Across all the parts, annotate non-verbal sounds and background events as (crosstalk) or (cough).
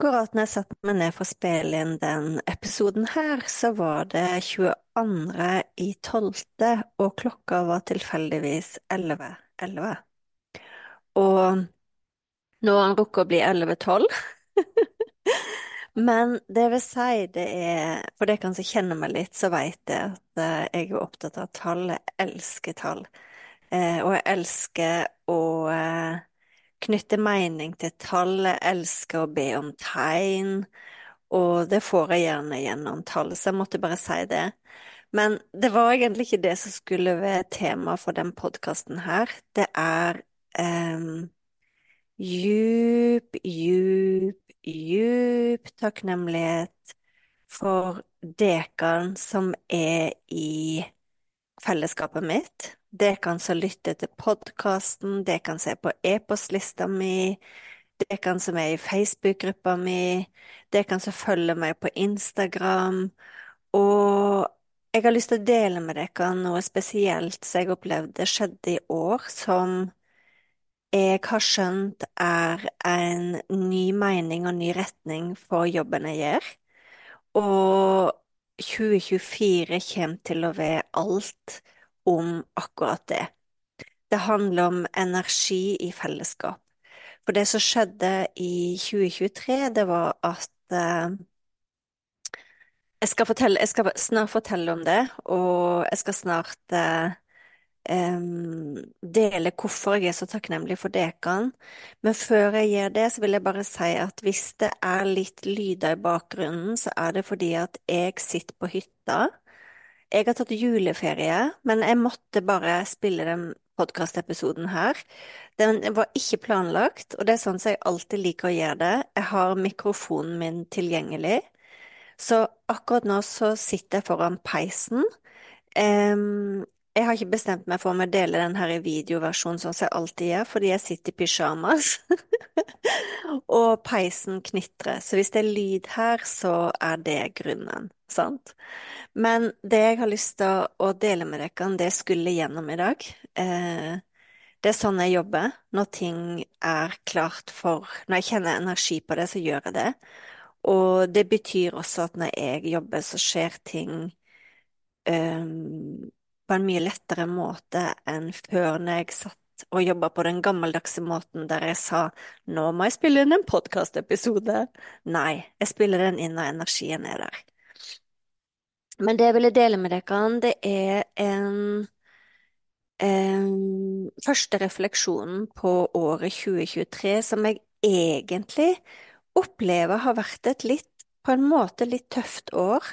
Akkurat når jeg satte meg ned for å spille inn den episoden her, så var det 22. i 12., og klokka var tilfeldigvis 11.11. Og nå har han rukket å bli 11.12. Men det vil si, det er For dere som kjenner meg litt, så vet jeg at eh, jeg er opptatt av tall. Jeg elsker tall. Eh, og jeg elsker å eh, knytte mening til tall, jeg elsker å be om tegn, og det får jeg gjerne gjennom tall, så jeg måtte bare si det. Men det var egentlig ikke det som skulle være tema for den podkasten her. Det er um, djup, djup, djup takknemlighet for dekan som er i fellesskapet mitt. Det kan så lytte til podkasten, det kan se på e-postlista mi, det kan som er i Facebook-gruppa mi, det kan så følge meg på Instagram. Og jeg har lyst til å dele med dere noe spesielt som jeg opplevde skjedde i år, som jeg har skjønt er en ny mening og ny retning for jobben jeg gjør. Og 2024 kommer til å være alt om akkurat det. Det handler om energi i fellesskap. For det som skjedde i 2023, det var at eh, jeg, skal fortelle, jeg skal snart fortelle om det, og jeg skal snart eh, dele hvorfor jeg er så takknemlig for Dekan. Men før jeg gjør det, så vil jeg bare si at hvis det er litt lyder i bakgrunnen, så er det fordi at jeg sitter på hytta jeg har tatt juleferie, men jeg måtte bare spille den podkastepisoden her. Den var ikke planlagt, og det er sånn som jeg alltid liker å gjøre det. Jeg har mikrofonen min tilgjengelig, så akkurat nå så sitter jeg foran peisen. Um, jeg har ikke bestemt meg for om jeg deler den her i videoversjon, sånn som jeg alltid gjør, fordi jeg sitter i pysjamas. (laughs) og peisen knitrer. Så hvis det er lyd her, så er det grunnen, sant? Men det jeg har lyst til å dele med dere, det skulle gjennom i dag. Eh, det er sånn jeg jobber. Når ting er klart for Når jeg kjenner energi på det, så gjør jeg det. Og det betyr også at når jeg jobber, så skjer ting um, på en mye lettere måte enn før når jeg satt og jobba på den gammeldagse måten der jeg sa nå må jeg spille inn en podkastepisode. Nei, jeg spiller den inn når energien er der. Men det jeg ville dele med dere, det er en, en første refleksjonen på året 2023 som jeg egentlig opplever har vært et litt, på en måte litt tøft år.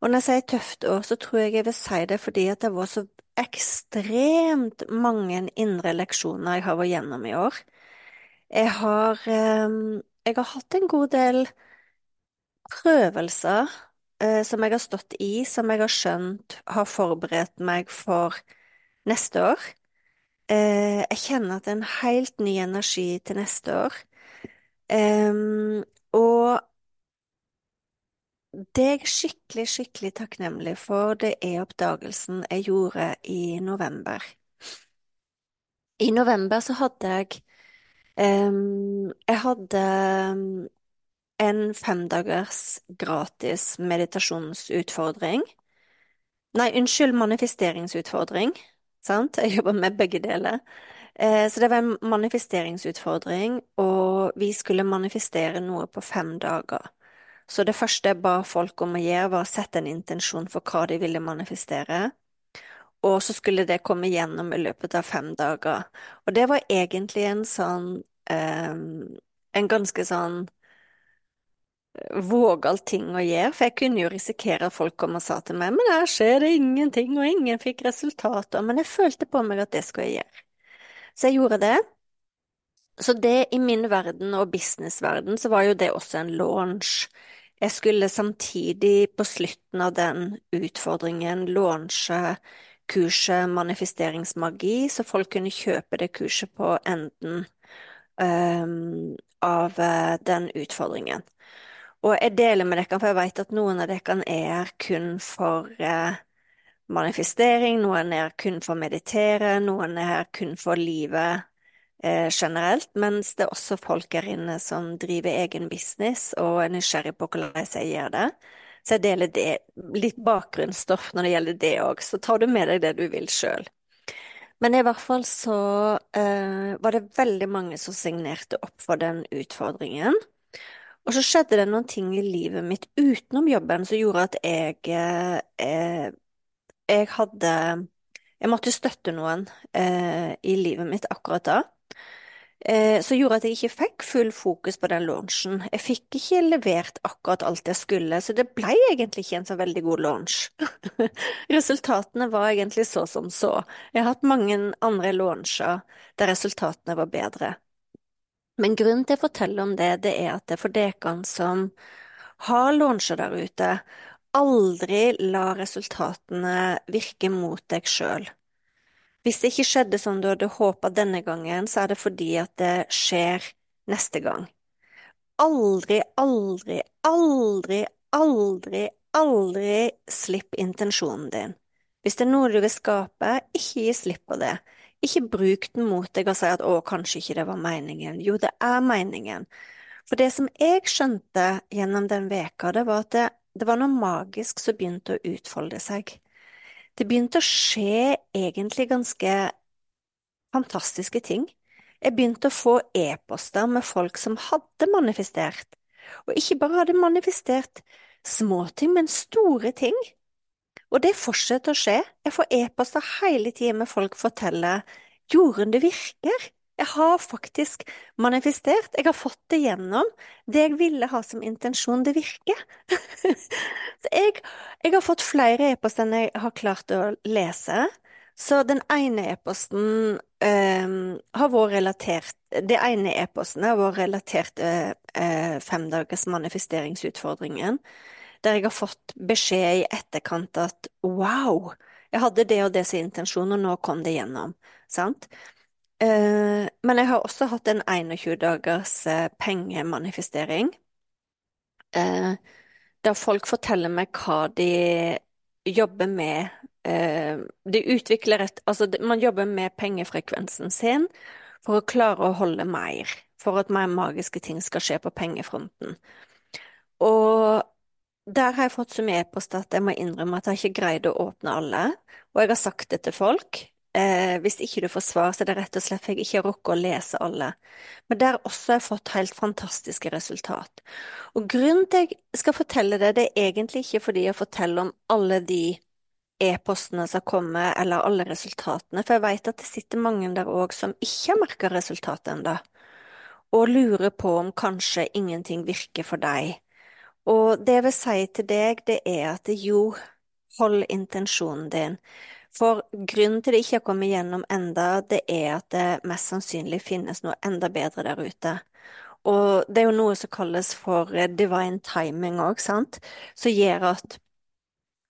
Og når jeg sier tøft år, så tror jeg jeg vil si det fordi at det var så ekstremt mange indre leksjoner jeg har vært gjennom i år. Jeg har, eh, jeg har hatt en god del prøvelser eh, som jeg har stått i, som jeg har skjønt har forberedt meg for neste år. Eh, jeg kjenner at det er en helt ny energi til neste år. Um, og det er jeg skikkelig, skikkelig takknemlig for, det er oppdagelsen jeg gjorde i november. I november så hadde jeg um, Jeg hadde en femdagers gratis meditasjonsutfordring. Nei, unnskyld, manifesteringsutfordring. Sant? Jeg jobber med begge deler. Eh, så det var en manifesteringsutfordring, og vi skulle manifestere noe på fem dager. Så det første jeg ba folk om å gjøre, var å sette en intensjon for hva de ville manifestere. Og så skulle det komme gjennom i løpet av fem dager. Og det var egentlig en sånn eh, En ganske sånn vågal ting å gjøre, for jeg kunne jo risikere at folk kom og sa til meg men her skjer det ingenting, og ingen fikk resultater, men jeg følte på meg at det skulle jeg gjøre. Så jeg gjorde det. Så det i min verden og businessverden så var jo det også en launch. Jeg skulle samtidig på slutten av den utfordringen launche kurset Manifesteringsmagi, så folk kunne kjøpe det kurset på enden um, av uh, den utfordringen. Og jeg deler med dere, for jeg vet at noen av dere er kun for uh, manifestering, noen er kun for å meditere, noen er kun for livet eh, generelt, mens det er også folk her inne som driver egen business og er nysgjerrig på hvordan jeg gjør det. Så jeg deler det, litt bakgrunnsstoff når det gjelder det òg, så tar du med deg det du vil sjøl. Men i hvert fall så eh, var det veldig mange som signerte opp for den utfordringen. Og så skjedde det noen ting i livet mitt utenom jobben som gjorde at jeg eh, Jeg hadde Jeg måtte støtte noen eh, i livet mitt akkurat da. Eh, som gjorde at jeg ikke fikk full fokus på den launchen. Jeg fikk ikke levert akkurat alt jeg skulle, så det ble egentlig ikke en så veldig god launch. Resultatene var egentlig så som så. Jeg har hatt mange andre launcher der resultatene var bedre. Men grunnen til å fortelle om det, det er at det er for dere som har launcher der ute, aldri la resultatene virke mot deg sjøl. Hvis det ikke skjedde som du hadde håpa denne gangen, så er det fordi at det skjer neste gang. Aldri, aldri, aldri, aldri, aldri slipp intensjonen din. Hvis det er noe du vil skape, ikke gi slipp på det. Ikke bruk den mot deg og si at å, kanskje ikke det var meningen. Jo, det er meningen. For det som jeg skjønte gjennom den veka, det var at det, det var noe magisk som begynte å utfolde seg. Det begynte å skje egentlig ganske fantastiske ting. Jeg begynte å få e-poster med folk som hadde manifestert, og ikke bare hadde manifestert småting, men store ting. Og det fortsetter å skje. Jeg får e-poster hele tiden med folk forteller jorden det virker. Jeg har faktisk manifestert. Jeg har fått det gjennom. Det jeg ville ha som intensjon, det virker. (laughs) Så jeg, jeg, har fått flere e-poster enn jeg har klart å lese. Så den ene e-posten um, har vært relatert Det ene e-posten har vært relatert til uh, femdagers manifesteringsutfordringen der jeg har fått beskjed i etterkant at wow, jeg hadde det og det som intensjon, og nå kom det gjennom, sant? Uh, men jeg har også hatt en 21 dagers uh, pengemanifestering, uh, der folk forteller meg hva de jobber med. de utvikler et Altså, man jobber med pengefrekvensen sin for å klare å holde mer, for at mer magiske ting skal skje på pengefronten. Og der har jeg fått så mye e-post at jeg må innrømme at jeg har ikke greid å åpne alle, og jeg har sagt det til folk. Eh, hvis ikke du får svar, så er det rett og slett for jeg ikke rukker å lese alle. Men der også har jeg fått helt fantastiske resultat. Og grunnen til jeg skal fortelle det, det er egentlig ikke fordi jeg forteller om alle de e-postene som kommer, eller alle resultatene, for jeg vet at det sitter mange der òg som ikke har merka resultatet ennå, og lurer på om kanskje ingenting virker for deg og det jeg vil si til deg, det er at jo, hold intensjonen din. For grunnen til det ikke har kommet gjennom enda, det er at det mest sannsynlig finnes noe enda bedre der ute. Og det er jo noe som kalles for divine timing òg, sant, som gjør at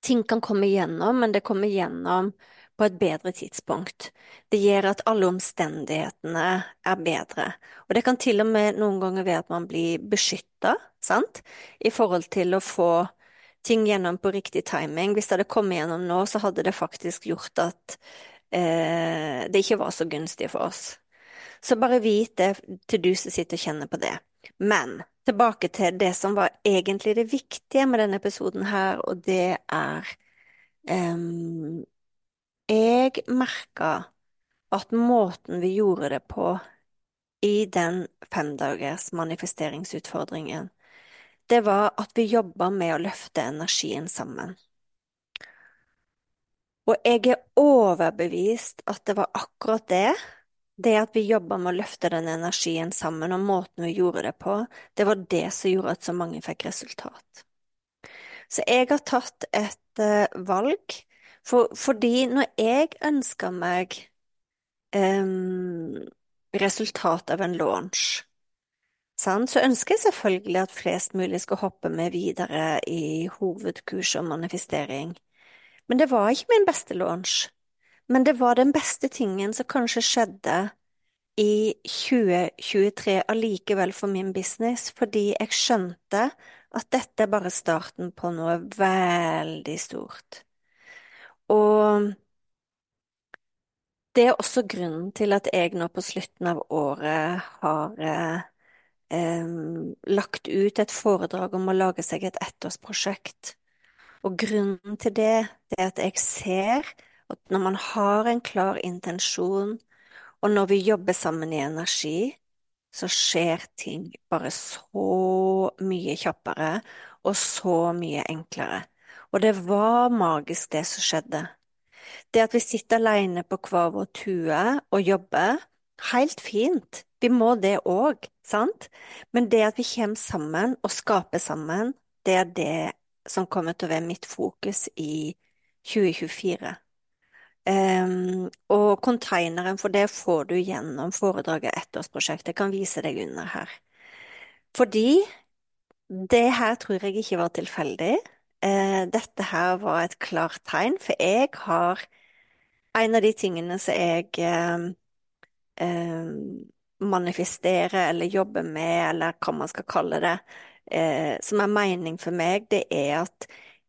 ting kan komme gjennom, men det kommer gjennom på et bedre tidspunkt. Det gjør at alle omstendighetene er bedre. Og det kan til og med noen ganger være at man blir beskytta, sant, i forhold til å få ting gjennom på riktig timing. Hvis det hadde kommet gjennom nå, så hadde det faktisk gjort at eh, det ikke var så gunstig for oss. Så bare vit det til du som sitter og kjenner på det. Men tilbake til det som var egentlig det viktige med denne episoden her, og det er um, Jeg merka at måten vi gjorde det på i den femdagers manifesteringsutfordringen, det var at vi jobba med å løfte energien sammen. Og jeg er overbevist at det var akkurat det, det at vi jobba med å løfte den energien sammen, og måten vi gjorde det på, det var det som gjorde at så mange fikk resultat. Så jeg har tatt et uh, valg, for, fordi når jeg ønsker meg um, resultat av en launch, så ønsker jeg selvfølgelig at flest mulig skal hoppe med videre i hovedkurs og manifestering. Men det var ikke min beste launch. Men det var den beste tingen som kanskje skjedde i 2023 allikevel for min business, fordi jeg skjønte at dette er bare starten på noe veldig stort. Og det er også grunnen til at jeg nå på slutten av året har eh, lagt ut et foredrag om å lage seg et ettårsprosjekt og grunnen til det, det er at jeg ser at når man har en klar intensjon, og når vi jobber sammen i energi, så skjer ting bare så mye kjappere og så mye enklere. Og det var magisk, det som skjedde. Det at vi sitter alene på hver vår tue og jobber, helt fint, vi må det òg, sant? Men det at vi kommer sammen og skaper sammen, det er det som kommer til å være mitt fokus i 2024. Um, ehm, og konteineren for det får du gjennom foredraget Ettårsprosjektet. Jeg kan vise deg under her. Fordi det her tror jeg ikke var tilfeldig. Uh, dette her var et klart tegn, for jeg har En av de tingene som jeg uh, uh, manifestere eller jobbe med, eller hva man skal kalle det, eh, som er mening for meg, det er at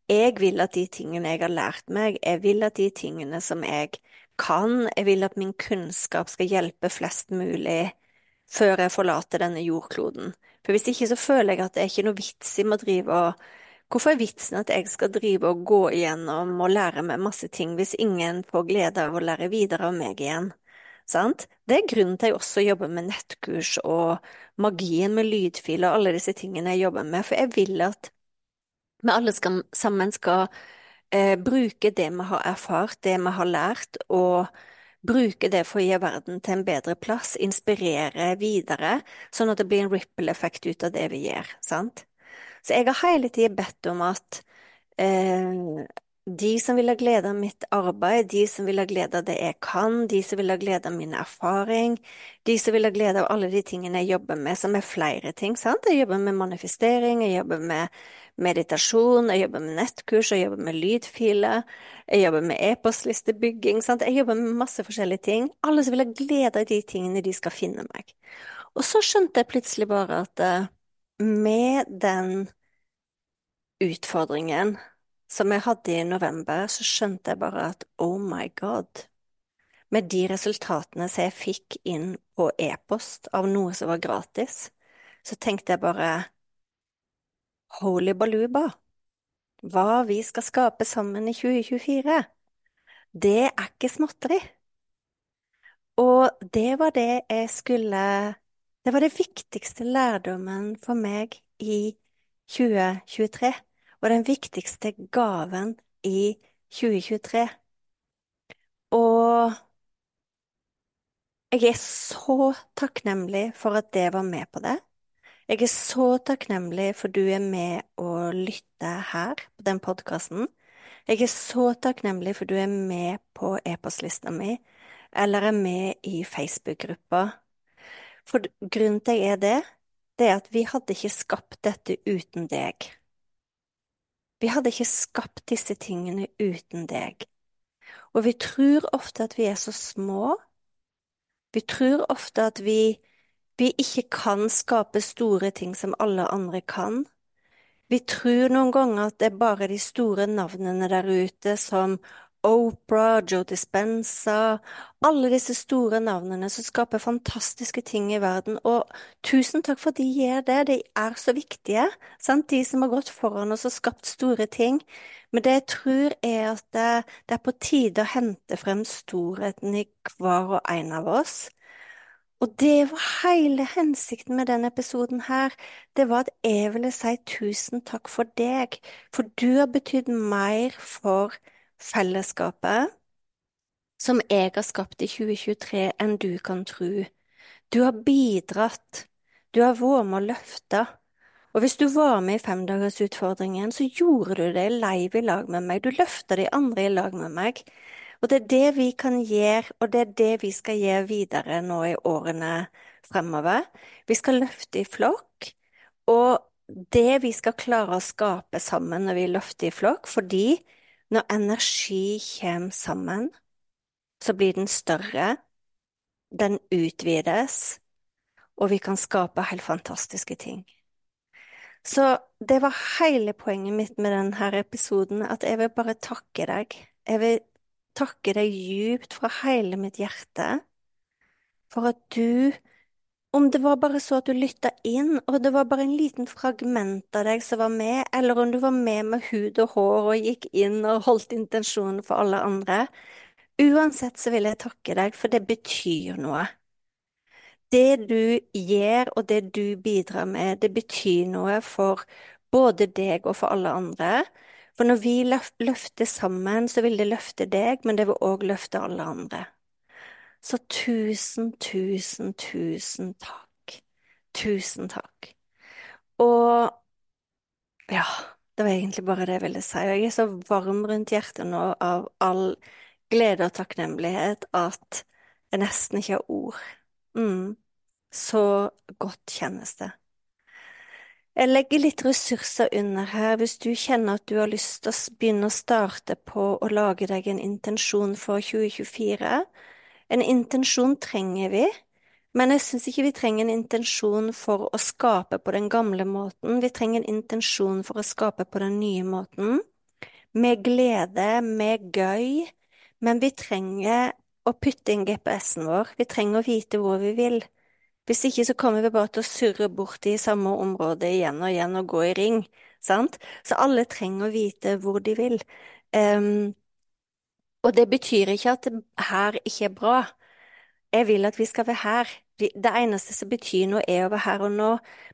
jeg vil at de tingene jeg har lært meg, jeg vil at de tingene som jeg kan, jeg vil at min kunnskap skal hjelpe flest mulig før jeg forlater denne jordkloden. For hvis ikke så føler jeg at det er ikke noe vits i å drive og Hvorfor er vitsen at jeg skal drive og gå igjennom og lære meg masse ting hvis ingen får glede av å lære videre av meg igjen? Sant? Det er grunnen til jeg også jobber med nettkurs og magien med lydfil og alle disse tingene jeg jobber med, for jeg vil at vi alle skal, sammen skal eh, bruke det vi har erfart, det vi har lært, og bruke det for å gi verden til en bedre plass, inspirere videre, sånn at det blir en ripple-effekt ut av det vi gjør, sant? Så jeg har hele tiden bedt om at eh, de som vil ha glede av mitt arbeid, de som vil ha glede av det jeg kan, de som vil ha glede av min erfaring, de som vil ha glede av alle de tingene jeg jobber med, som er flere ting, sant? Jeg jobber med manifestering, jeg jobber med meditasjon, jeg jobber med nettkurs, jeg jobber med lydfiler, jeg jobber med e-postlistebygging, sant? Jeg jobber med masse forskjellige ting. Alle som vil ha glede av de tingene, de skal finne meg. Og så skjønte jeg plutselig bare at uh, med den utfordringen som jeg hadde i november, så skjønte jeg bare at oh my god, med de resultatene som jeg fikk inn på e-post av noe som var gratis, så tenkte jeg bare holy baluba, hva vi skal skape sammen i 2024, det er ikke småtteri. Og det var det jeg skulle Det var det viktigste lærdommen for meg i 2023 og den viktigste gaven i 2023. Og jeg er så takknemlig for at det var med på det. Jeg er så takknemlig for du er med og lytter her på den podkasten. Jeg er så takknemlig for du er med på e-postlista mi, eller er med i Facebook-gruppa. For grunnen til jeg er det, det er at vi hadde ikke skapt dette uten deg. Vi hadde ikke skapt disse tingene uten deg. Og vi tror ofte at vi er så små. Vi tror ofte at vi, vi ikke kan skape store ting som alle andre kan. Vi tror noen ganger at det er bare de store navnene der ute som Opera, Joe Dispenza, alle disse store navnene som skaper fantastiske ting i verden. Og tusen takk for at de gjør det, de er så viktige. Sant? De som har gått foran oss og skapt store ting. Men det jeg tror er at det, det er på tide å hente frem storheten i hver og en av oss. Og det var hele hensikten med denne episoden her, det var at jeg ville si tusen takk for deg, for du har betydd mer for fellesskapet som jeg har skapt i 2023 enn du kan tro. Du har bidratt, du har vært med å løfte, og hvis du var med i femdagersutfordringen, så gjorde du det live i lag med meg, du løfta de andre i lag med meg. Og det er det vi kan gjøre, og det er det vi skal gjøre videre nå i årene fremover. Vi skal løfte i flokk, og det vi skal klare å skape sammen når vi løfter i flokk, fordi når energi kommer sammen, så blir den større, den utvides, og vi kan skape helt fantastiske ting. Så det var hele poenget mitt med denne episoden, at jeg vil bare takke deg. Jeg vil takke deg djupt fra hele mitt hjerte for at du, om det var bare så at du lytta inn, og det var bare en liten fragment av deg som var med, eller om du var med med hud og hår og gikk inn og holdt intensjonen for alle andre, uansett så vil jeg takke deg, for det betyr noe. Det du gjør og det du bidrar med, det betyr noe for både deg og for alle andre. For når vi løfter sammen, så vil det løfte deg, men det vil òg løfte alle andre. Så tusen, tusen, tusen takk. Tusen takk. Og ja, det var egentlig bare det jeg ville si. Og jeg er så varm rundt hjertet nå av all glede og takknemlighet at jeg nesten ikke har ord. Mm. Så godt kjennes det. Jeg legger litt ressurser under her hvis du kjenner at du har lyst til å begynne å starte på å lage deg en intensjon for 2024. En intensjon trenger vi, men jeg syns ikke vi trenger en intensjon for å skape på den gamle måten, vi trenger en intensjon for å skape på den nye måten. Med glede, med gøy, men vi trenger å putte inn GPS-en vår, vi trenger å vite hvor vi vil. Hvis ikke så kommer vi bare til å surre bort i samme område igjen og igjen og gå i ring, sant? Så alle trenger å vite hvor de vil. Um, og det betyr ikke at her ikke er bra. Jeg vil at vi skal være her. Det eneste som betyr noe, er å være her og nå,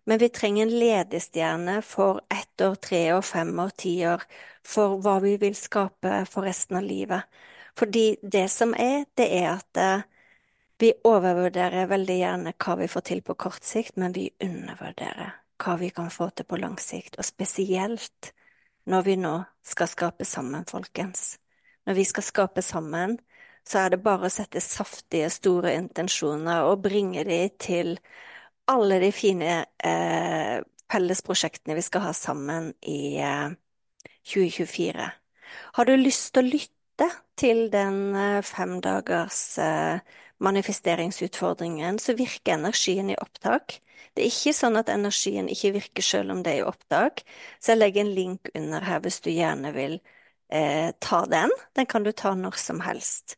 men vi trenger en ledestjerne for ett år, tre år, fem år, ti år, for hva vi vil skape for resten av livet. Fordi det som er, det er at eh, vi overvurderer veldig gjerne hva vi får til på kort sikt, men vi undervurderer hva vi kan få til på lang sikt, og spesielt når vi nå skal skape sammen, folkens. Når vi skal skape sammen, så er det bare å sette saftige, store intensjoner og bringe de til alle de fine eh, fellesprosjektene vi skal ha sammen i eh, 2024. Har du lyst til å lytte til den eh, femdagers eh, manifesteringsutfordringen, så virker energien i opptak. Det er ikke sånn at energien ikke virker selv om det er i opptak, så jeg legger en link under her hvis du gjerne vil eh, ta den. Den kan du ta når som helst.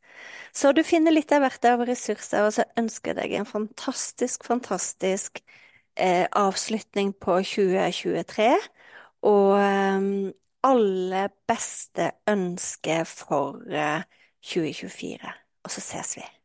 Så du finner litt av hvert av ressurser, og så ønsker jeg deg en fantastisk, fantastisk eh, avslutning på 2023, og eh, alle beste ønsker for 2024. Eh, og så ses vi.